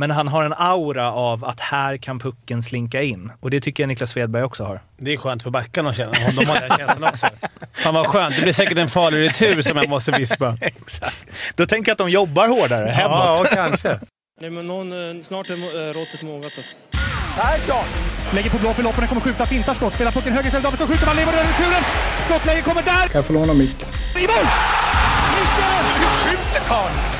Men han har en aura av att här kan pucken slinka in. Och det tycker jag Niklas Svedberg också har. Det är skönt för backarna att känna. De har den känslan också. Fan vad skönt. Det blir säkert en farlig retur som jag måste vispa. Exakt. Då tänker jag att de jobbar hårdare hemåt. Ja, kanske. Nej, men någon, eh, snart är eh, råttet mogat alltså. Persson! Lägger på blå för loppen, kommer skjuta, fintar skott, spelar pucken höger istället, Davidsson skjuter, man lever över returen! Skottläge kommer där! Kan jag få låna micken? I mål! Missar! Hur skjuter karln?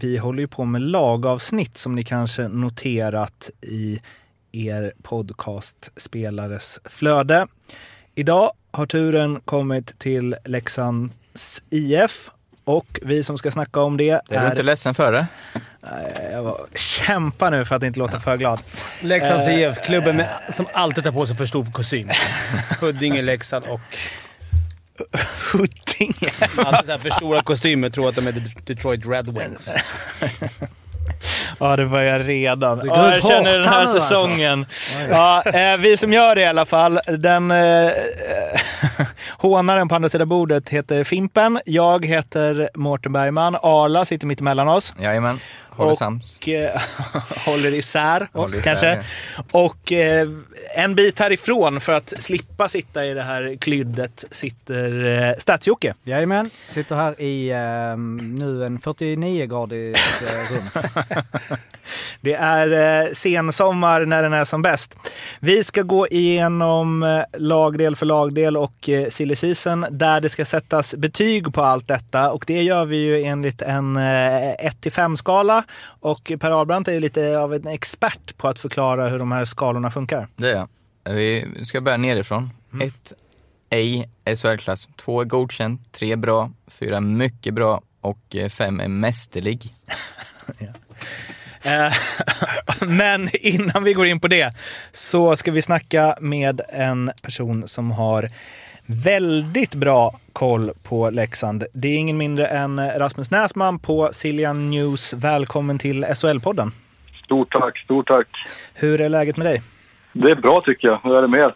vi håller ju på med lagavsnitt som ni kanske noterat i er podcastspelares flöde. Idag har turen kommit till Leksands IF och vi som ska snacka om det är... Är du inte ledsen för det? Jag var, kämpa nu för att inte låta för glad. Leksands IF, klubben med, som alltid tar på sig för stor kostym. Huddinge, Leksand och... Huddinge? Alltid för stora kostymer tror att de är Detroit Red Wings. Ja, det börjar redan. Ja, jag känner den här alltså. säsongen. Ja, eh, vi som gör det i alla fall. Den eh, hånaren på andra sidan bordet heter Fimpen. Jag heter Mårten Bergman. Arla sitter mitt emellan oss. Jajamän. Håller sams. Och eh, håller isär Håller oss isär, kanske. ja. Och eh, en bit härifrån för att slippa sitta i det här klyddet sitter eh, Stats-Jocke. Jajamän, sitter här i eh, nu en 49-gradig eh, rum. Det är eh, sensommar när den är som bäst. Vi ska gå igenom eh, lagdel för lagdel och eh, silly season där det ska sättas betyg på allt detta och det gör vi ju enligt en eh, 1-5-skala och Per Ahlbrandt är ju lite av en expert på att förklara hur de här skalorna funkar. Det är jag. Vi ska börja nerifrån. Ett, ej är SHL-klass. Två är godkänt, tre är bra, fyra är mycket bra och eh, fem är mästerlig. Eh, Men innan vi går in på det så ska vi snacka med en person som har väldigt bra koll på Leksand. Det är ingen mindre än Rasmus Näsman på Siljan News. Välkommen till SHL-podden. Stort tack, stort tack. Hur är läget med dig? Det är bra tycker jag. Hur är det med er?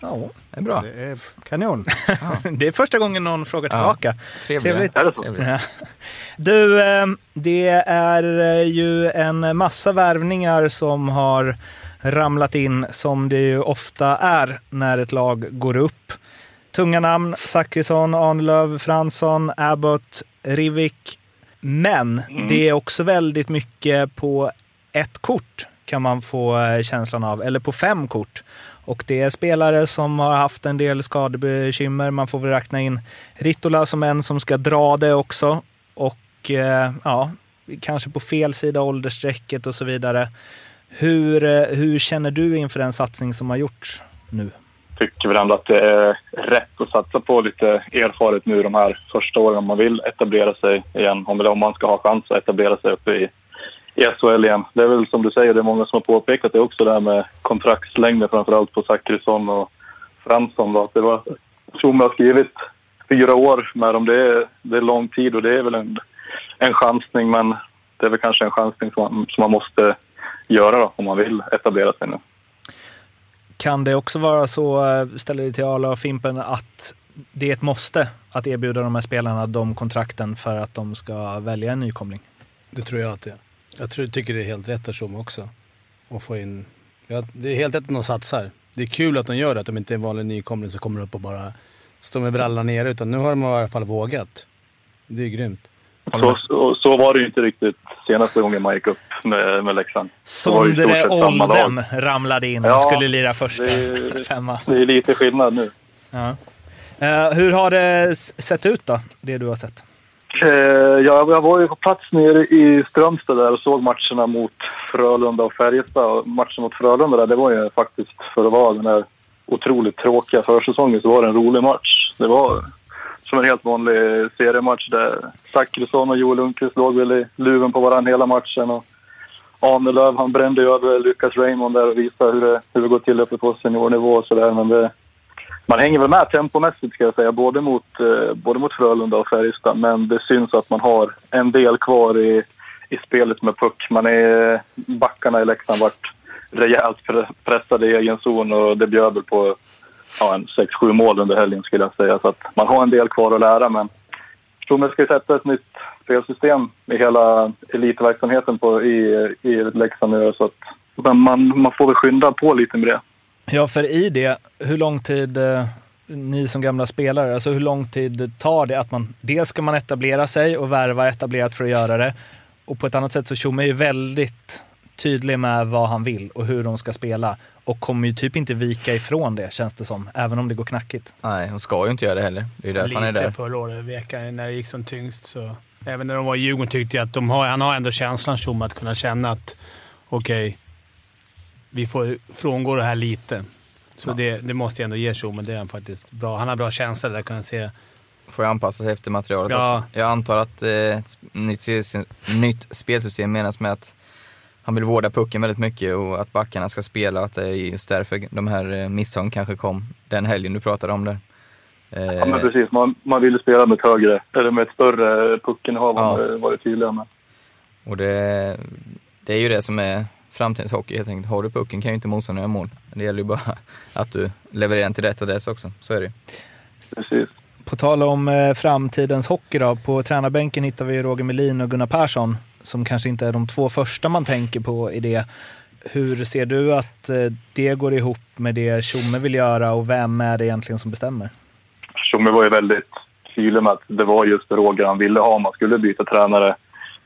Ja, Det är bra. Det är kanon. det är första gången någon frågar tillbaka. Trevligt. Är det så? Trevligt. Ja. Du, eh, det är ju en massa värvningar som har ramlat in som det ju ofta är när ett lag går upp. Tunga namn, Zachrisson, Ahnelöv, Fransson, Abbott, Rivik. Men det är också väldigt mycket på ett kort kan man få eh, känslan av, eller på fem kort. Och det är spelare som har haft en del skadebekymmer. Man får väl räkna in Ritola som en som ska dra det också. Och eh, ja, kanske på fel sida åldersstrecket och så vidare. Hur, eh, hur känner du inför den satsning som har gjorts nu? Tycker väl ändå att det är rätt att satsa på lite erfaret nu de här första åren om man vill etablera sig igen. Om, man ska ha chans att etablera sig uppe i, i SHL igen. Det är väl som du säger, det är många som har påpekat det också det här med kontraktslängden framförallt på Zachrisson och Fransson. Då. Det var, jag tror man har skrivit fyra år med dem. Det är, det är lång tid och det är väl en, en chansning men det är väl kanske en chansning som man, som man måste göra då, om man vill etablera sig nu. Kan det också vara så, eh, ställer det till Arla och Fimpen, att det är ett måste att erbjuda de här spelarna de kontrakten för att de ska välja en nykomling? Det tror jag att det är. Jag tror, tycker det är helt rätt att Tjomme också. Och få in... Ja, det är helt rätt att de satsar. Det är kul att de gör det, att de inte är en vanlig nykomling som kommer upp och bara står med brallan nere. Utan nu har de i alla fall vågat. Det är grymt. Så, så, så var det ju inte riktigt senaste gången man gick upp med, med Leksand. Sondre. Olden ramlade in och Ja, skulle lira första det femma. Det är lite skillnad nu. Ja. Eh, hur har det sett ut då, det du har sett? Eh, jag, jag var ju på plats nere i Strömstad där och såg matcherna mot Frölunda och Färjestad. Matchen mot Frölunda där, det var ju faktiskt, för att vara den där otroligt tråkiga försäsongen, så var det en rolig match. Det var som en helt vanlig seriematch där Zachrisson och Joel Lundqvist låg väl i luven på varandra hela matchen. Och Ahnelöv, han brände ju över Lucas Raymond där och visade hur det, hur det går till uppe på seniornivå och sådär. Men det, man hänger väl med tempomässigt ska jag säga, både mot, eh, både mot Frölunda och Färjestad. Men det syns att man har en del kvar i, i spelet med puck. Man är, backarna i Leksand vart rejält pressade i egen zon och det bjöd väl på ja, en 6-7 mål under helgen skulle jag säga. Så att man har en del kvar att lära men jag tror man ska sätta ett nytt spelsystem i hela elitverksamheten på, i, i Leksand nu. Så att men man, man får väl skynda på lite med det. Ja, för i det, hur lång tid, eh, ni som gamla spelare, alltså hur lång tid tar det att man, dels ska man etablera sig och värva etablerat för att göra det. Och på ett annat sätt så Tjomme är ju väldigt tydlig med vad han vill och hur de ska spela. Och kommer ju typ inte vika ifrån det känns det som, även om det går knackigt. Nej, hon ska ju inte göra det heller. Det är därför han är Lite där. förra året, veckan när det gick som tyngst. Så. Även när de var i Djurgården tyckte jag att de har, han har ändå känslan, Tjomme, att kunna känna att okej, vi får frångå det här lite. Så Ja. det, det måste jag ändå ge Tjomme. Det är han faktiskt bra. Han har bra känsla där, kan jag se. Får jag anpassa sig efter materialet Ja. också. Jag antar att eh, ett nytt, spelsystem- nytt spelsystem menas med att han vill vårda pucken väldigt mycket och att backarna ska spela. Att det är just därför de här eh, misstagen kanske kom den helgen du pratade om där. Eh, Ja, men precis. Man, man vill ju spela med ett högre, eller med ett större puckinnehav Ja. ja. var det tydliga med. Och det, det är ju det som är framtidens hockey helt enkelt. Har du pucken kan ju inte motståndaren göra mål. Det gäller ju bara att du levererar den till rätt adress också. Så är det ju. Precis. På tal om eh, framtidens hockey då. På tränarbänken hittar vi Roger Melin och Gunnar Persson som kanske inte är de två första man tänker på i det. Hur ser du att eh, det går ihop med det Tjomme vill göra och vem är det egentligen som bestämmer? Tjomme var ju väldigt tydlig med att det var just Roger han ville ha om man skulle byta tränare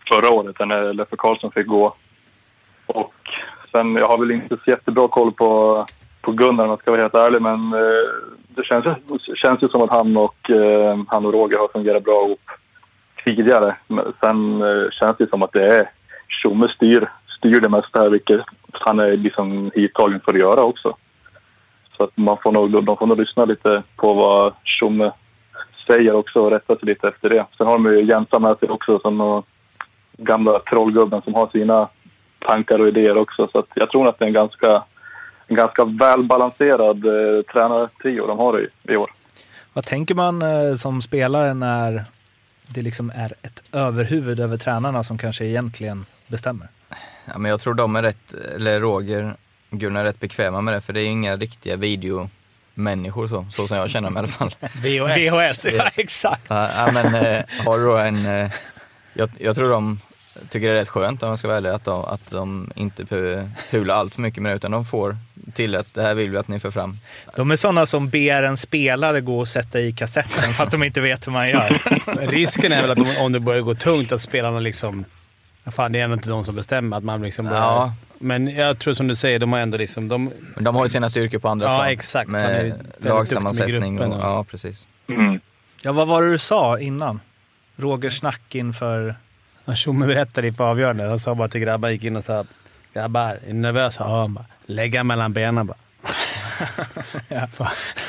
förra året när Leffe Karlsson fick gå. Och sen, jag har väl inte så jättebra koll på, på Gunnar om jag ska vara helt ärlig men eh, det känns, ju- känns ju som att han och, eh, han och Roger har fungerat bra ihop tidigare. Men sen eh, känns det som att det är Tjomme styr, styr det mesta här vilket han är liksom hittagen för att göra också. Så att man får nog, de får nog lyssna lite på vad Tjomme säger också och rätta sig lite efter det. Sen har de ju Jensa med sig också som gamla trollgubben som har sina tankar och idéer också. Så att jag tror att det är en ganska, en ganska välbalanserad eh, tränartrio de har i, i år. Vad tänker man eh, som spelare när det liksom är ett överhuvud över tränarna som kanske egentligen bestämmer? Ja, men jag tror de är rätt, eller Roger Gunnar är rätt bekväma med det, för det är inga riktiga videomänniskor så, så som jag känner dem i alla fall. VHS. VHS, ja exakt. Ja, men eh, har då en... Eh, jag, jag tror de tycker det är rätt skönt om jag ska vara ärlig, att de, att de inte behöver pula allt för mycket med det, utan de får till att det här vill vi att ni för fram. De är sådana som ber en spelare gå och sätta i kassetten för att de inte vet hur man gör. Risken är väl att om, om det börjar gå tungt att spelarna liksom... Fan, det är ändå inte de som bestämmer. Att man liksom börjar, Ja. Men jag tror som du säger, de har ändå liksom... De, Men de har ju sina styrkor på andra Ja, plan. exakt. Är ju Med lagsammansättning med och, och- ja, precis. Ja, vad var det du sa innan? Rogers snack inför... Ja, Tjomme berättade inför avgörandet. Han sa bara till grabbarna, gick in och sa att “Grabbar, är ni nervösa?” Ja, han bara “Lägga mellan benen bara”.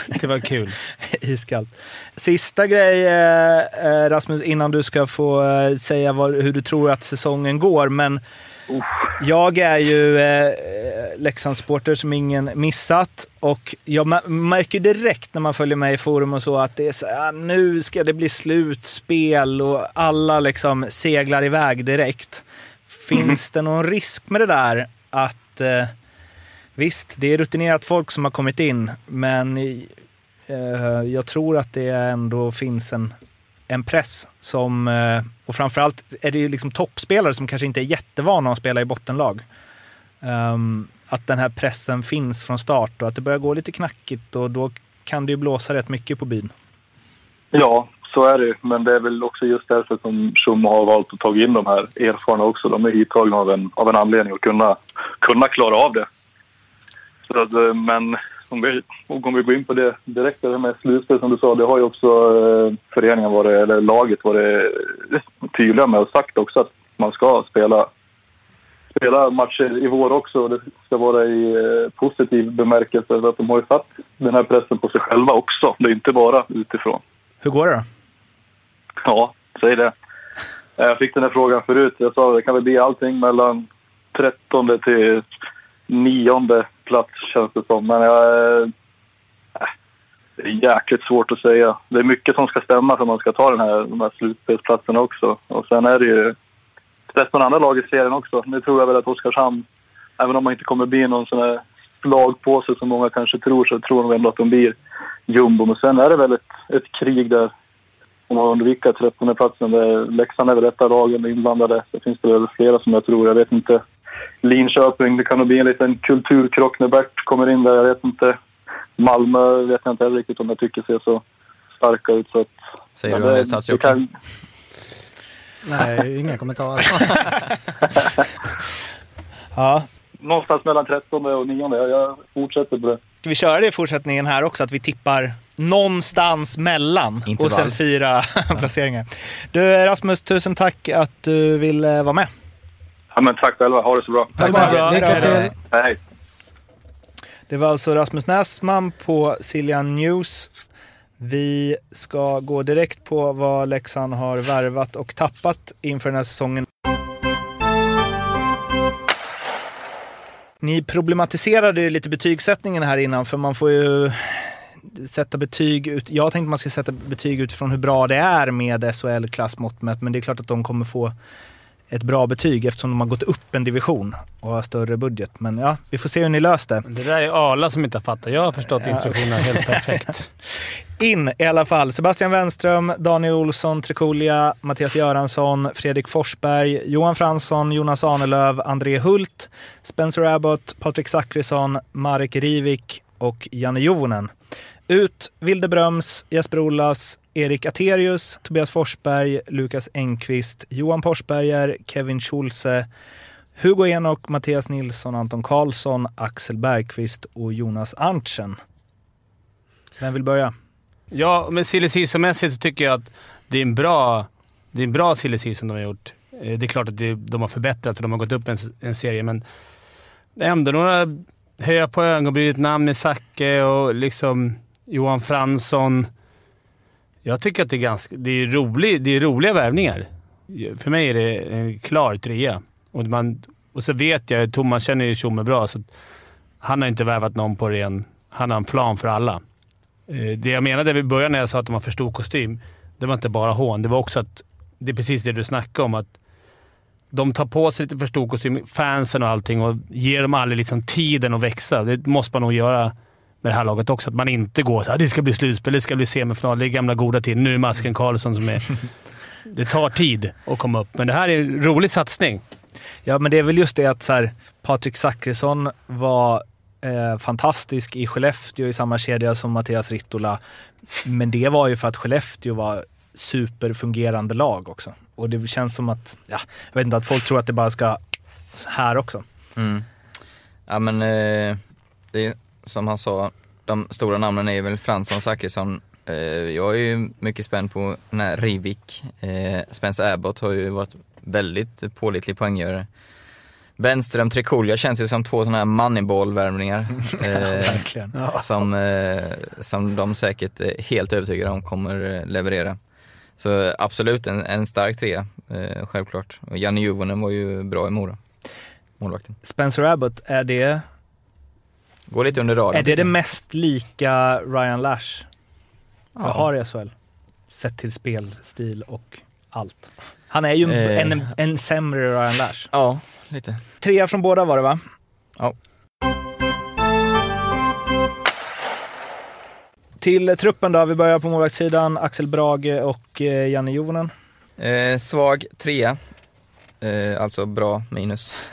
Det var kul. Iskallt. Sista grej, eh, eh, Rasmus, innan du ska få eh, säga hur du tror att säsongen går. Men jag är ju eh, Leksandsporter som ingen missat och jag mär- märker direkt när man följer med i forum och så att det är så här, nu ska det bli slutspel och alla liksom seglar iväg direkt. Finns det någon risk med det där att eh, Visst, det är rutinerat folk som har kommit in, men eh, jag tror att det ändå finns en, en press som, eh, och framförallt är det ju liksom toppspelare som kanske inte är jättevana att spela i bottenlag. Um, att den här pressen finns från start och att det börjar gå lite knackigt och då kan det ju blåsa rätt mycket på byn. Ja, så är det. Men det är väl också just därför som Tjomme har valt att ta in de här erfarna också. De är hittagna av en, av en anledning att kunna, kunna klara av det. Att, eh, men om vi, om vi går in på det direkt, det här med slutspel som du sa, det har ju också eh, föreningen varit, eller laget varit eh, tydliga med och sagt också att man ska spela, spela matcher i vår också och det ska vara i positiv bemärkelse. Så att de har ju satt den här pressen på sig själva också. Det är inte bara utifrån. Hur går det då? Ja, säg det. Jag fick den här frågan förut. Jag sa det kan väl bli allting mellan trettonde till nionde plats känns det som. Men jag... Eh, äh, det är jäkligt svårt att säga. Det är mycket som ska stämma för att man ska ta den här, de här slutspelsplatserna också. Och sen är det ju 13 andra lag i serien också. Nu tror jag väl att Oskarshamn, även om man inte kommer bli någon sån här slagpåse som många kanske tror, så tror de ändå att de blir jumbo. Men sen är det väl ett, ett krig där om man undviker 13 platsen. Leksand är väl ett av lagen inblandade. Det finns det väl flera som jag tror. Jag vet inte. Linköping, det kan nog bli en liten kulturkrock när Bert kommer in där. Jag vet inte. Malmö vet jag inte heller riktigt om jag tycker ser så starka ut. Så att, Säger du om det är kan- Nej, inga kommentarer. Ja. Någonstans mellan 13 och 9. Jag, jag fortsätter på det. Ska vi köra det i fortsättningen här också? Att vi tippar någonstans mellan Intervall. och sen fyra placeringar. Du Rasmus, tusen tack att du ville vara med. Ja, men tack själva. Ha det så bra. Tack så mycket. Lycka till. Hej. Det var alltså Rasmus Näsman på Siljan News. Vi ska gå direkt på vad Leksand har värvat och tappat inför den här säsongen. Ni problematiserade lite betygssättningen här innan, för man får ju sätta betyg ut. Jag tänkte man ska sätta betyg utifrån hur bra det är med SHL-klassmått men det är klart att de kommer få ett bra betyg eftersom de har gått upp en division och har större budget. Men ja, vi får se hur ni löst det. Det där är Arla som inte har fattat. Jag har förstått instruktionerna helt perfekt. In i alla fall. Sebastian Wenström, Daniel Olsson, Trekulia, Mattias Göransson, Fredrik Forsberg, Johan Fransson, Jonas Ahnelöv, André Hult, Spencer Abbott, Patrik Zackrisson, Marek Rivik och Janne Jovonen. Ut Vilde Bröms, Jesper Ollas, Erik Aterius, Tobias Forsberg, Lukas Engqvist, Johan Porsberger, Kevin Schulze, Hugo Enok, Mattias Nilsson, Anton Karlsson, Axel Bergqvist och Jonas Arntsen. Vem vill börja? Ja, men silly season-mässigt tycker jag att det är en bra, det är en bra silly season de har gjort. Eh, det är klart att det, de har förbättrat för de har gått upp en, en serie, men ändå några höja på ögonbrynet namn med Zacke och liksom Johan Fransson. Jag tycker att det är, ganska, det är, rolig, det är roliga värvningar. För mig är det en klar trea. Och, man, och så vet jag, Thomas känner ju Tjomme bra, så han har inte värvat någon på ren... Han har en plan för alla. Eh, det jag menade i början när jag sa att de har för stor kostym, det var inte bara hån. Det var också att det är precis det du snackade om. att De tar på sig lite för stor kostym, fansen och allting, och ger dem aldrig liksom tiden att växa. Det måste man nog göra med det här laget också. Att man inte går så här, det ska bli slutspel, det ska bli semifinal, det är gamla goda tid. Nu är masken Karlsson som är... Det tar tid att komma upp, men det här är en rolig satsning. Ja, men det är väl just det att så här, Patrik Zackrisson var eh, fantastisk i Skellefteå i samma kedja som Mattias Rittola. Men det var ju för att Skellefteå var superfungerande lag också. Och det känns som att, ja, jag vet inte, att folk tror att det bara ska här också. Mm. Ja men eh, det är som han sa, de stora namnen är väl Fransson och Zachrisson. Eh, jag är ju mycket spänd på den här Rivik. Eh, Spencer Abbott har ju varit väldigt pålitlig poänggörare. Wenström, Trekulja känns ju som två sådana här moneyball-värvningar. Eh, Verkligen. som, eh, som de säkert är helt övertygade om kommer eh, leverera. Så absolut en, en stark trea, eh, självklart. Och Janne Juvonen var ju bra i Mora, målvakten. Spencer Abbott, är det, Går lite under radarn. är det det mest lika Ryan Lash jag Ja. har i SHL? Sett till spelstil och allt. Han är ju Eh. en, en sämre Ryan Lash. Ja, lite. Trea från båda var det va? Ja. Till truppen då, vi börjar på målvaktssidan. Axel Brage och eh, Janne Jovonen. Eh, svag trea, eh, alltså bra minus.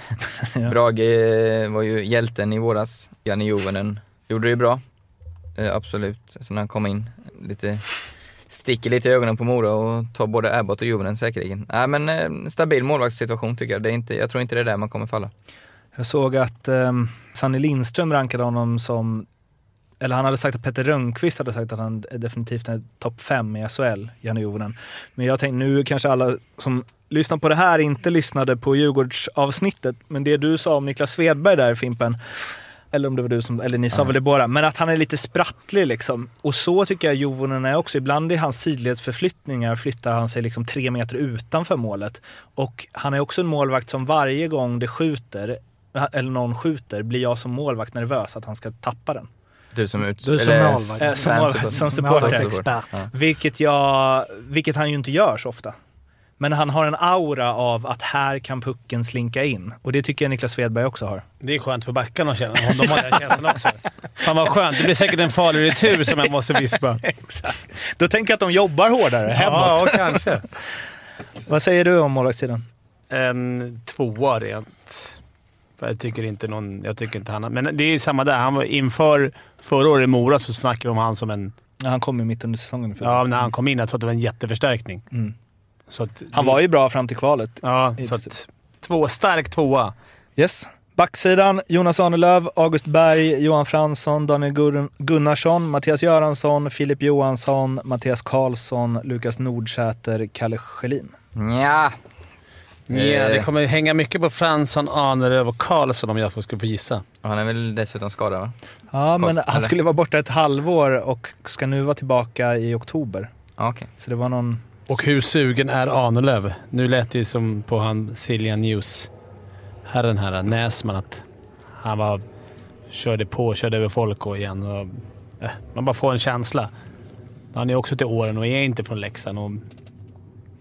Ja. Brage eh, var ju hjälten i våras, Janne Juvonen gjorde det ju bra. Eh, absolut, så när han kom in, lite sticker lite i ögonen på Mora och tar både Abbott och Juvonen säkerligen. Nej men eh, stabil målvaktssituation tycker jag. Det är inte, jag tror inte det är där man kommer falla. Jag såg att um, Sanny Lindström rankade honom som, eller han hade sagt att Petter Rönnqvist hade sagt att han definitivt är topp fem i SHL, Janne Jovonen. Men jag tänkte, nu kanske alla som lyssnar på det här inte lyssnade på Djurgårdsavsnittet, men det du sa om Niklas Svedberg där Fimpen, eller om det var du som, eller ni sa Ja. väl det båda, men att han är lite sprattlig liksom. Och så tycker jag Jovonen är också. Ibland i hans sidledsförflyttningar flyttar han sig liksom tre meter utanför målet. Och han är också en målvakt som varje gång det skjuter, eller någon skjuter, blir jag som målvakt nervös att han ska tappa den. Du som ut... Du som målvakt. Eh, som, målvakt, som supporter. Målvaktsexpert. Ja. Vilket, jag, vilket han ju inte gör så ofta. Men han har en aura av att här kan pucken slinka in. Och det tycker jag Niklas Svedberg också har. Det är skönt för backarna att känna. Om de har den känslan också. Fan vad skönt. Det blir säkert en farlig retur som jag måste vispa. Exakt. Då tänker jag att de jobbar hårdare hemåt. Ja, kanske. Vad säger du om målvaktssidan? En tvåa rent. För jag tycker inte någon... Jag tycker inte han... Men det är samma där. Han var inför förra året i Mora så snackade vi om han som en... Ja, han kom ju mitt under säsongen. Ja, när han kom in. Jag tror att det var en jätteförstärkning. Mm. Så att, Han var ju bra fram till kvalet. Ja, så att... Två, stark tvåa. Yes. Backsidan, Jonas Ahnelöv, August Berg, Johan Fransson, Daniel Gunnarsson, Mattias Göransson, Filip Johansson, Mattias Karlsson, Lukas Nordsäter, Kalle Schelin. Ja. Ja, Eh. det kommer hänga mycket på Fransson, Ahnelöv och Karlsson om jag får- skulle få gissa. Han är väl dessutom skadad va? Ja, men Eller? han skulle vara borta ett halvår och ska nu vara tillbaka i oktober. Ja, okej. Så det var någon... Och hur sugen är Ahnelöv? Nu lät det ju som på han Silja News, herren här, Näsman, att han var, körde på, körde över folk och igen. Och, eh, man bara får en känsla. Han är också till åren och är inte från Leksand och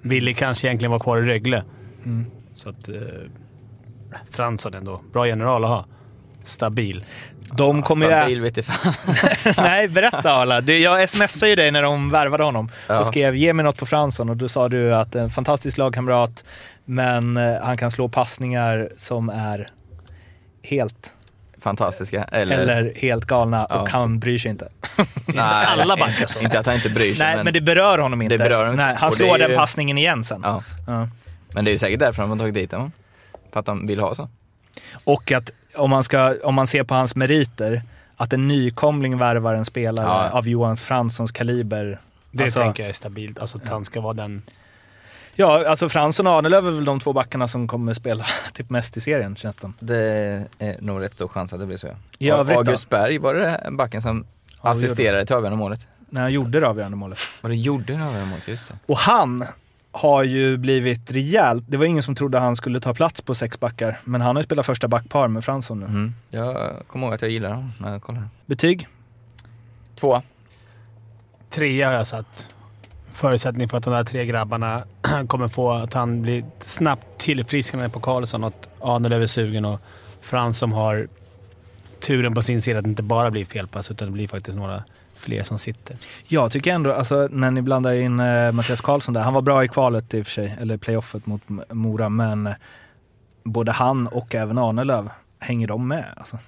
ville kanske egentligen vara kvar i Rögle. Mm. Så att... Eh, Fransson ändå. Bra general att ha. Stabil. De kommer ju... Stabil vet jag fan. Nej, berätta Arla. Du, Jag smsade ju dig när de värvade honom Ja. och skrev ge mig något på Fransson och då sa du att en fantastisk lagkamrat men eh, han kan slå passningar som är helt Fantastiska. Eller... eller helt galna Ja. och han bryr sig inte. Nej, alla inte- backar så. Inte att han inte bryr sig. Nej, men det berör honom inte. Det berör honom Nej, inte. han slår är den ju- passningen igen sen. Ja. Ja. Men det är ju säkert därför de har tagit dit honom. För att de vill ha så. Och att om man, ska, om man ser på hans meriter, att en nykomling värvar en spelare Ja. av Johans Franssons kaliber. Det Alltså- tänker jag är stabilt. Alltså att han ska vara den... Ja, alltså Fransson och Ahnelöv är väl de två backarna som kommer spela typ mest i serien, känns det Det är nog rätt stor chans att det blir så. Ja. August Berg, var det en backen som Ja, assisterade till avgörande målet? När han gjorde det avgörande målet. Vad det gjorde det avgörande målet, just det. Och han har ju blivit rejält, det var ingen som trodde han skulle ta plats på sex backar, men han har ju spelat första backpar med Fransson nu. Mm. Jag kommer ihåg att jag gillade honom när jag kollade. Betyg? Två. Trea har jag satt. Förutsättning för att de där tre grabbarna kommer få att han blir snabbt tillfrisknande på Karlsson och att Ahnelöv är sugen och Frans som har turen på sin sida att det inte bara blir felpass utan det blir faktiskt några fler som sitter. Jag tycker ändå, alltså när ni blandar in eh, Mattias Karlsson där, han var bra i kvalet i och för sig, eller playoffet mot Mora, men eh, både han och även Ahnelöv, hänger de med? Alltså.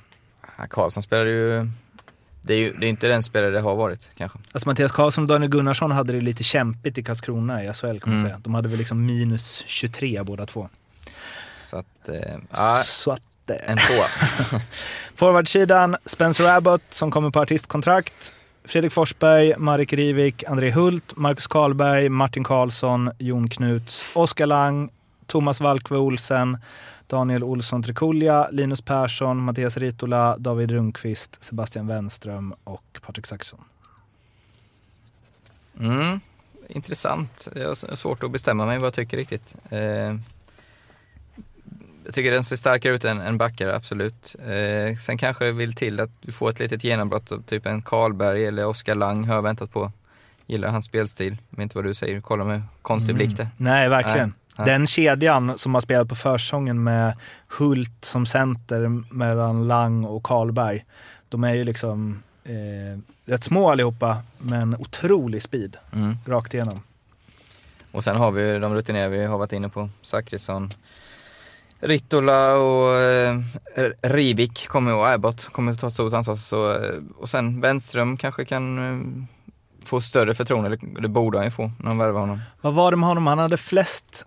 Ja, Karlsson spelade ju... Det är ju det är inte den spelare det har varit kanske. Alltså Mattias Karlsson och Daniel Gunnarsson hade det lite kämpigt i Karlskrona i SHL kan man Mm. säga. De hade väl liksom minus 23 båda två. Så att... Eh, ja, Så att... eh, en tvåa. Forwardsidan, Spencer Abbott som kommer på artistkontrakt. Fredrik Forsberg, Marek Rivik, André Hult, Marcus Karlberg, Martin Karlsson, Jon Knuts, Oskar Lang, Thomas Valkve Olsen, Daniel Olsson Trikulja, Linus Persson, Mattias Ritola, David Rundqvist, Sebastian Wenström och Patrik Saxon. Mm, intressant. Jag har svårt att bestämma mig vad jag tycker riktigt. Eh, jag tycker den ser starkare ut än, än backar, absolut. Eh, sen kanske det vill till att du får ett litet genombrott av typ en Karlberg eller Oskar Lang har jag väntat på. Gillar hans spelstil. Vet inte vad du säger, kolla med konstig blick där. Nej, verkligen. Nej, nej. Den kedjan som har spelat på försäsongen med Hult som center mellan Lang och Karlberg. De är ju liksom eh, rätt små allihopa, men otrolig speed Mm. rakt igenom. Och sen har vi de rutinerade vi har varit inne på. Zachrisson, Rittola och eh, Rivik kommer och Abbott kommer ta ett stort ansvar. Så, eh, och sen Wenström kanske kan eh, få större förtroende, eller det borde han ju få när de värvar honom. Vad var det med honom? Han hade flest,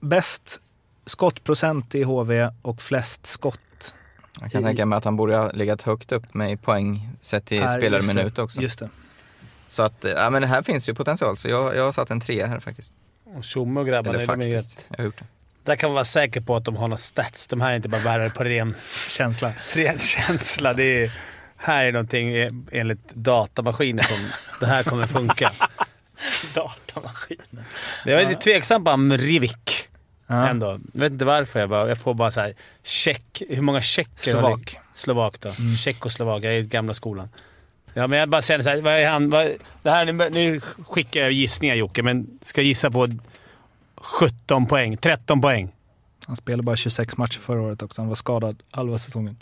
bäst skottprocent i HV och flest skott. Jag kan I- tänka mig att han borde ha legat högt upp med i poäng sett till Per- spelade just det, minut också. Just det. Så att, eh, ja men det här finns ju potential, så jag, jag har satt en trea här faktiskt. Och Tjomme och grabbarna, är faktiskt, rätt jag har gjort det. Där kan man vara säker på att de har några stats. De här är inte bara bärare på ren känsla. Ren känsla. Det är, här är någonting eh, enligt datamaskiner som det här kommer funka. Datamaskiner. Jag är lite tveksam på Rivik. Ja. Ändå. Jag vet inte varför. Jag, bara, jag får bara så här, check. Hur många tjecker Slovak. Slovak då. Tjeckoslovak. Jag är i gamla skolan. Ja, men jag bara känner såhär, vad är han? Vad, det här, nu, nu skickar jag gissningar Jocke, men ska jag gissa på 17 poäng. 13 poäng. Han spelade bara 26 matcher förra året också. Han var skadad halva säsongen.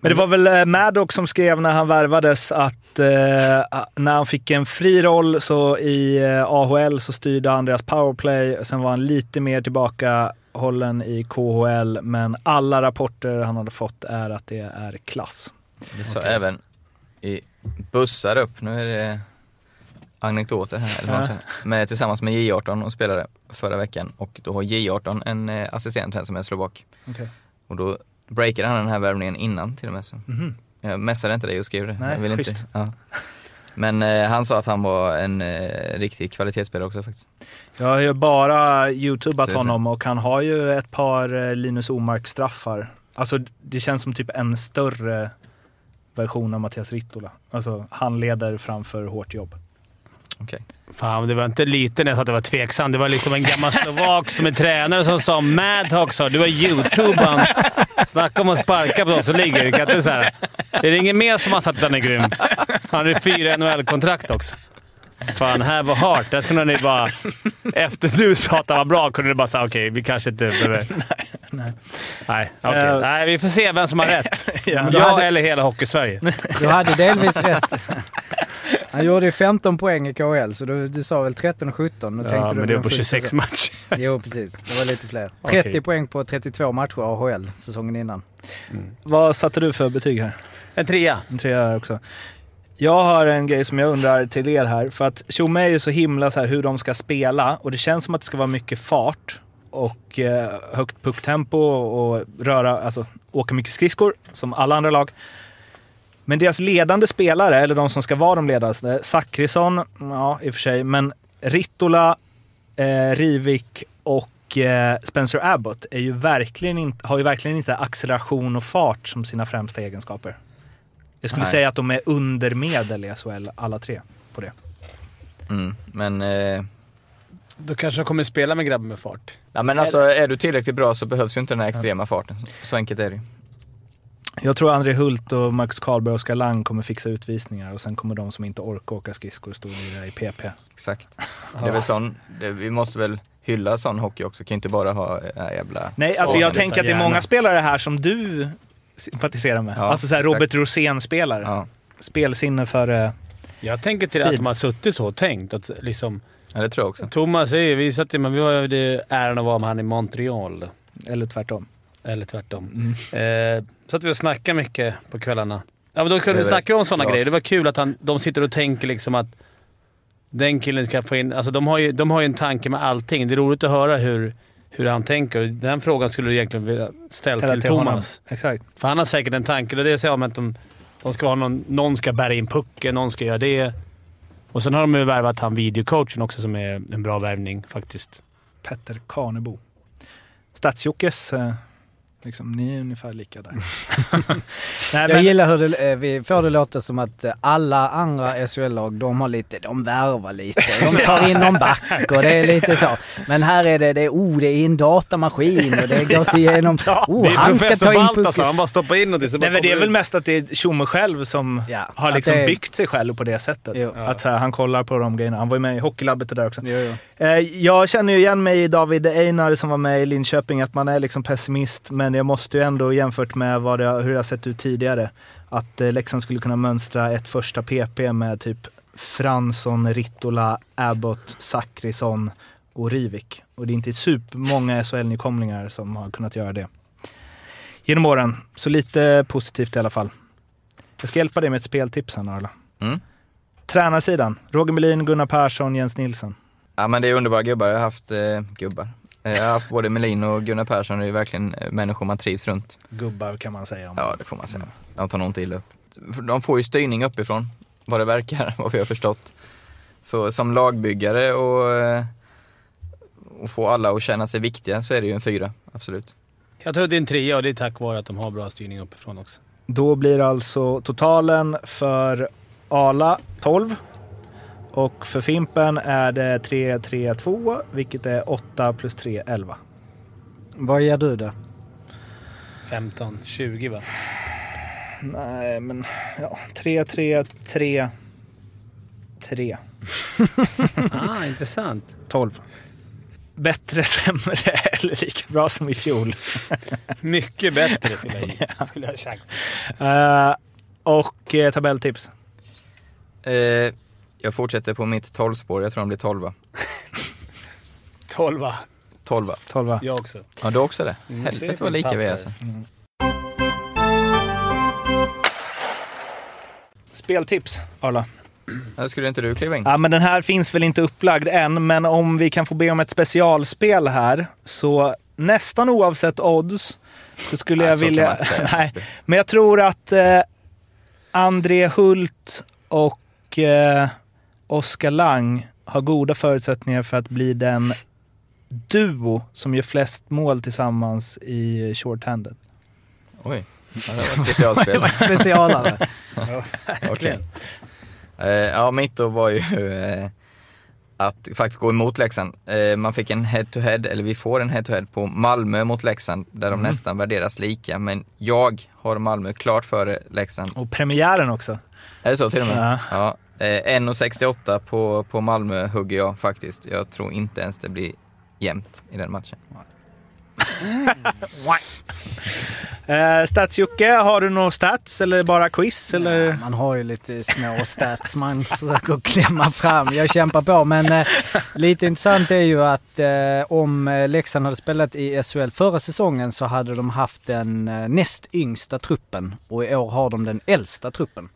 Men det var väl eh, Maddox som skrev när han värvades att eh, när han fick en fri roll så i eh, AHL så styrde han deras powerplay. Sen var han lite mer tillbaka hållen i KHL, men alla rapporter han hade fått är att det är klass. Det sa även i bussar upp, nu är det anekdoter här, eller Ja. med, tillsammans med J18 och spelade förra veckan och då har J18 en eh, assistent här som är slovak. Okej. Och då breakade han den här värvningen innan till och med. Så. Mhm. Jag messade inte dig och skrev det. Nej, jag vill inte. Ja. Men eh, han sa att han var en eh, riktig kvalitetsspelare också faktiskt. Jag har ju bara youtubat honom och han har ju ett par eh, Linus Omark-straffar. Alltså det känns som typ en större version av Mattias Rittola. Alltså han leder framför hårt jobb. Okej. Fan, det var inte lite när jag sa att det var tveksam. Det var liksom en gammal slovak som är tränare som sa Madhawk sa du var youtubern. Snacka om att sparka på dem som ligger. Det kan inte så här. Det är ingen mer som har sagt att han är grym. Han hade fyra NHL-kontrakt också. Fan, här var hart. Där kunde ni bara... Efter du sa att han var bra kunde du bara säga okej, vi kanske inte behöver... Nej. Nej, okej. Eh. Nej, vi får se vem som har rätt. Ja. Jag hade- eller hela Hockeysverige. Du hade delvis rätt. Han gjorde ju 15 poäng i KHL, så du, du sa väl 13 och 17. Och Ja, tänkte du men det var på full 26 säsong. matcher. Jo, precis. Det var lite fler. Okej. 30 poäng på 32 matcher AHL säsongen innan. Vad satte du för betyg här? En trea. En trea här också. Jag har en grej som jag undrar till er här. För att Tjomme är ju så himla så här hur de ska spela och det känns som att det ska vara mycket fart och eh, högt pucktempo och röra, alltså åka mycket skridskor som alla andra lag. Men deras ledande spelare, eller de som ska vara de ledande, Zachrisson, ja i och för sig, men Rittola, eh, Rivik och eh, Spencer Abbott är ju verkligen inte, har ju verkligen inte acceleration och fart som sina främsta egenskaper. Jag skulle Nej. säga att de är under medel i SHL, alla tre, på det. Mm. Men, eh, Då kanske de kommer spela med grabbar med fart. ja, men alltså, är du tillräckligt bra så behövs ju inte den här extrema farten. Så enkelt är det ju. Jag tror André Hult och Marcus Karlberg och Oskar Lang kommer fixa utvisningar och sen kommer de som inte orkar åka skridskor stå i PP. Exakt. Det är väl sån, det, vi måste väl hylla sån hockey också, kan inte bara ha äh, jävla... Nej, alltså jag tänker att det är gärna. många spelare här som du sympatiserar med. Ja, alltså så här exakt. Robert Rosén-spelare. Ja. Spelsinne för... eh, Jag tänker till Speed. att de har suttit så och tänkt. Att liksom, ja, det tror jag också. Thomas är vi satt men vi har ju äran att vara med han i Montreal. Eller tvärtom. Eller tvärtom. Mm. Eh, så att vi och snackar mycket på kvällarna. Ja, men då kunde vi snacka om sådana grejer. Det var kul att han, de sitter och tänker liksom att den killen ska få in... Alltså de har ju, de har ju en tanke med allting. det är roligt att höra hur, hur han tänker. Den frågan skulle du egentligen vilja ställa till, till honom. Thomas. Exakt. För han har säkert en tanke. Det är det jag säger om att de, de ska ha någon, någon ska bära in pucken, någon ska göra det. Och sen har de ju värvat han videocoachen också som är en bra värvning faktiskt. Petter Karnebo. Stadsjockes, eh, liksom, ni är ungefär lika där. Nej, Jag men, gillar hur det, eh, vi får det låta som att eh, alla andra SHL-lag, de har lite, de värvar lite. De tar in någon back och det är lite så. Men här är det, det är, oh, det är en datamaskin och det går sig igenom. Oh, det är han ska ta in Baltasar. pucken. Han bara stoppar in någonting så bara nej, men det är väl mest att det är Tjomme själv som Ja, har liksom det är- byggt sig själv på det sättet. Jo. Att så här, han kollar på de grejerna. Han var ju med i Hockeylabbet och där också. Jo, jo. Eh, Jag känner ju igen mig i David Einar som var med i Linköping, att man är liksom pessimist. Men jag måste ju ändå jämfört med vad det, hur det har sett ut tidigare, att eh, Leksand skulle kunna mönstra ett första PP med typ Fransson, Rittola, Abbott, Zachrisson och Rivik. Och det är inte supermånga SHL-nykomlingar som har kunnat göra det. Genom åren. Så lite positivt i alla fall. Jag ska hjälpa dig med ett speltips här Arla. Mm. Tränarsidan. Roger Melin, Gunnar Persson, Jens Nilsson. Ja men det är underbara gubbar. Jag har haft eh, gubbar. Eh, Jag har haft både Melin och Gunnar Persson. Det är verkligen eh, människor man trivs runt. Gubbar kan man säga. Om. Ja, det får man säga. De tar nog inte illa upp. De får ju styrning uppifrån, vad det verkar, vad vi har förstått. Så som lagbyggare och, eh, och få alla att känna sig viktiga så är det ju en fyra, absolut. Jag tror att det är en trea och det är tack vare att de har bra styrning uppifrån också. Då blir alltså totalen för Ala 12 och för Fimpen är det 3-3-2 vilket är 8 plus 3, 11. Vad ger du det? 15, 20 va? Nej, men ja, 3-3-3, 3. ah, intressant. 12. Bättre, sämre eller lika bra som i fjol. Mycket bättre skulle jag, skulle jag ha chans. Eh, och eh, tabelltips. Eh, jag fortsätter på mitt 12-spår, jag tror han blir 12 12 12 12 Jag också. Ja, du också det? Mm, Helvete vad lika vi är papper. alltså. Speltips, Arla. Ja, skulle inte du kliva in? Ja, men den här finns väl inte upplagd än, men om vi kan få be om ett specialspel här, så nästan oavsett odds så skulle Nej, jag så vilja... Nej, men jag tror att eh, André Hult och eh, Oskar Lang har goda förutsättningar för att bli den duo som gör flest mål tillsammans i shorthanded. Oj, ja, det var specialspel. Specialare. Okej. Eh, ja, mitt då var ju eh, att faktiskt gå emot Leksand. Eh, man fick en head-to-head, eller vi får en head-to-head på Malmö mot Leksand, där de Mm. nästan värderas lika. Men jag har Malmö klart före Leksand. Och premiären också. Är det så till och med? Ja. Ja. Eh, 1,68 på, på Malmö hugger jag faktiskt. Jag tror inte ens det blir jämnt i den matchen. Eh, Stats-Jocke, har du några stats eller bara quiz? Eller? Man har ju lite små stats man försöker klämma fram. Jag kämpar på men eh, lite intressant är ju att eh, om eh, Leksand hade spelat i SHL förra säsongen så hade de haft den eh, näst yngsta truppen och i år har de den äldsta truppen.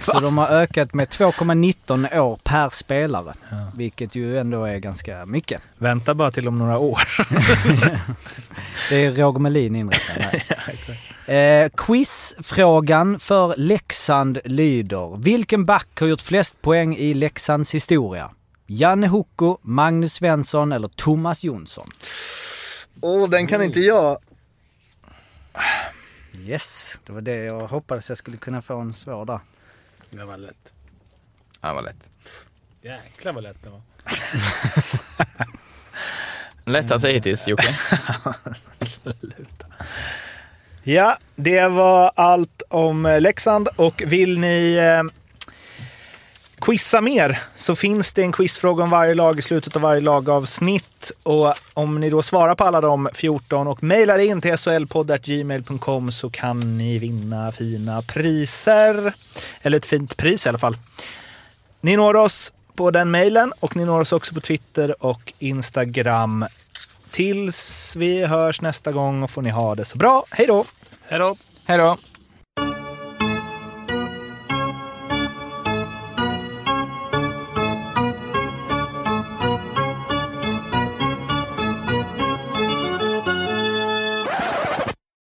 Så de har ökat med 2,19 år per spelare. Vilket ju ändå är ganska mycket. Vänta bara till om några år. Det är Roger Melin inriktad här. Eh, quizfrågan för Leksand lyder. Vilken back har gjort flest poäng i Leksands historia? Janne Hocko, Magnus Svensson eller Thomas Jonsson? Åh, oh, den kan inte jag. Yes, det var det jag hoppades jag skulle kunna få en svår där. Det var lätt. Ja, vad lätt. Jäklar vad lätt det var. Lättaste hittills, Jocke. Ja, det var allt om Leksand och vill ni eh, quizza mer så finns det en quizfråga om varje lag i slutet av varje lagavsnitt. Och om ni då svarar på alla de 14 och mejlar in till solpodd.gmail.com så kan ni vinna fina priser. Eller ett fint pris i alla fall. Ni når oss på den mejlen och ni når oss också på Twitter och Instagram. Tills vi hörs nästa gång får ni ha det så bra. Hej då! Hej då! Hej då!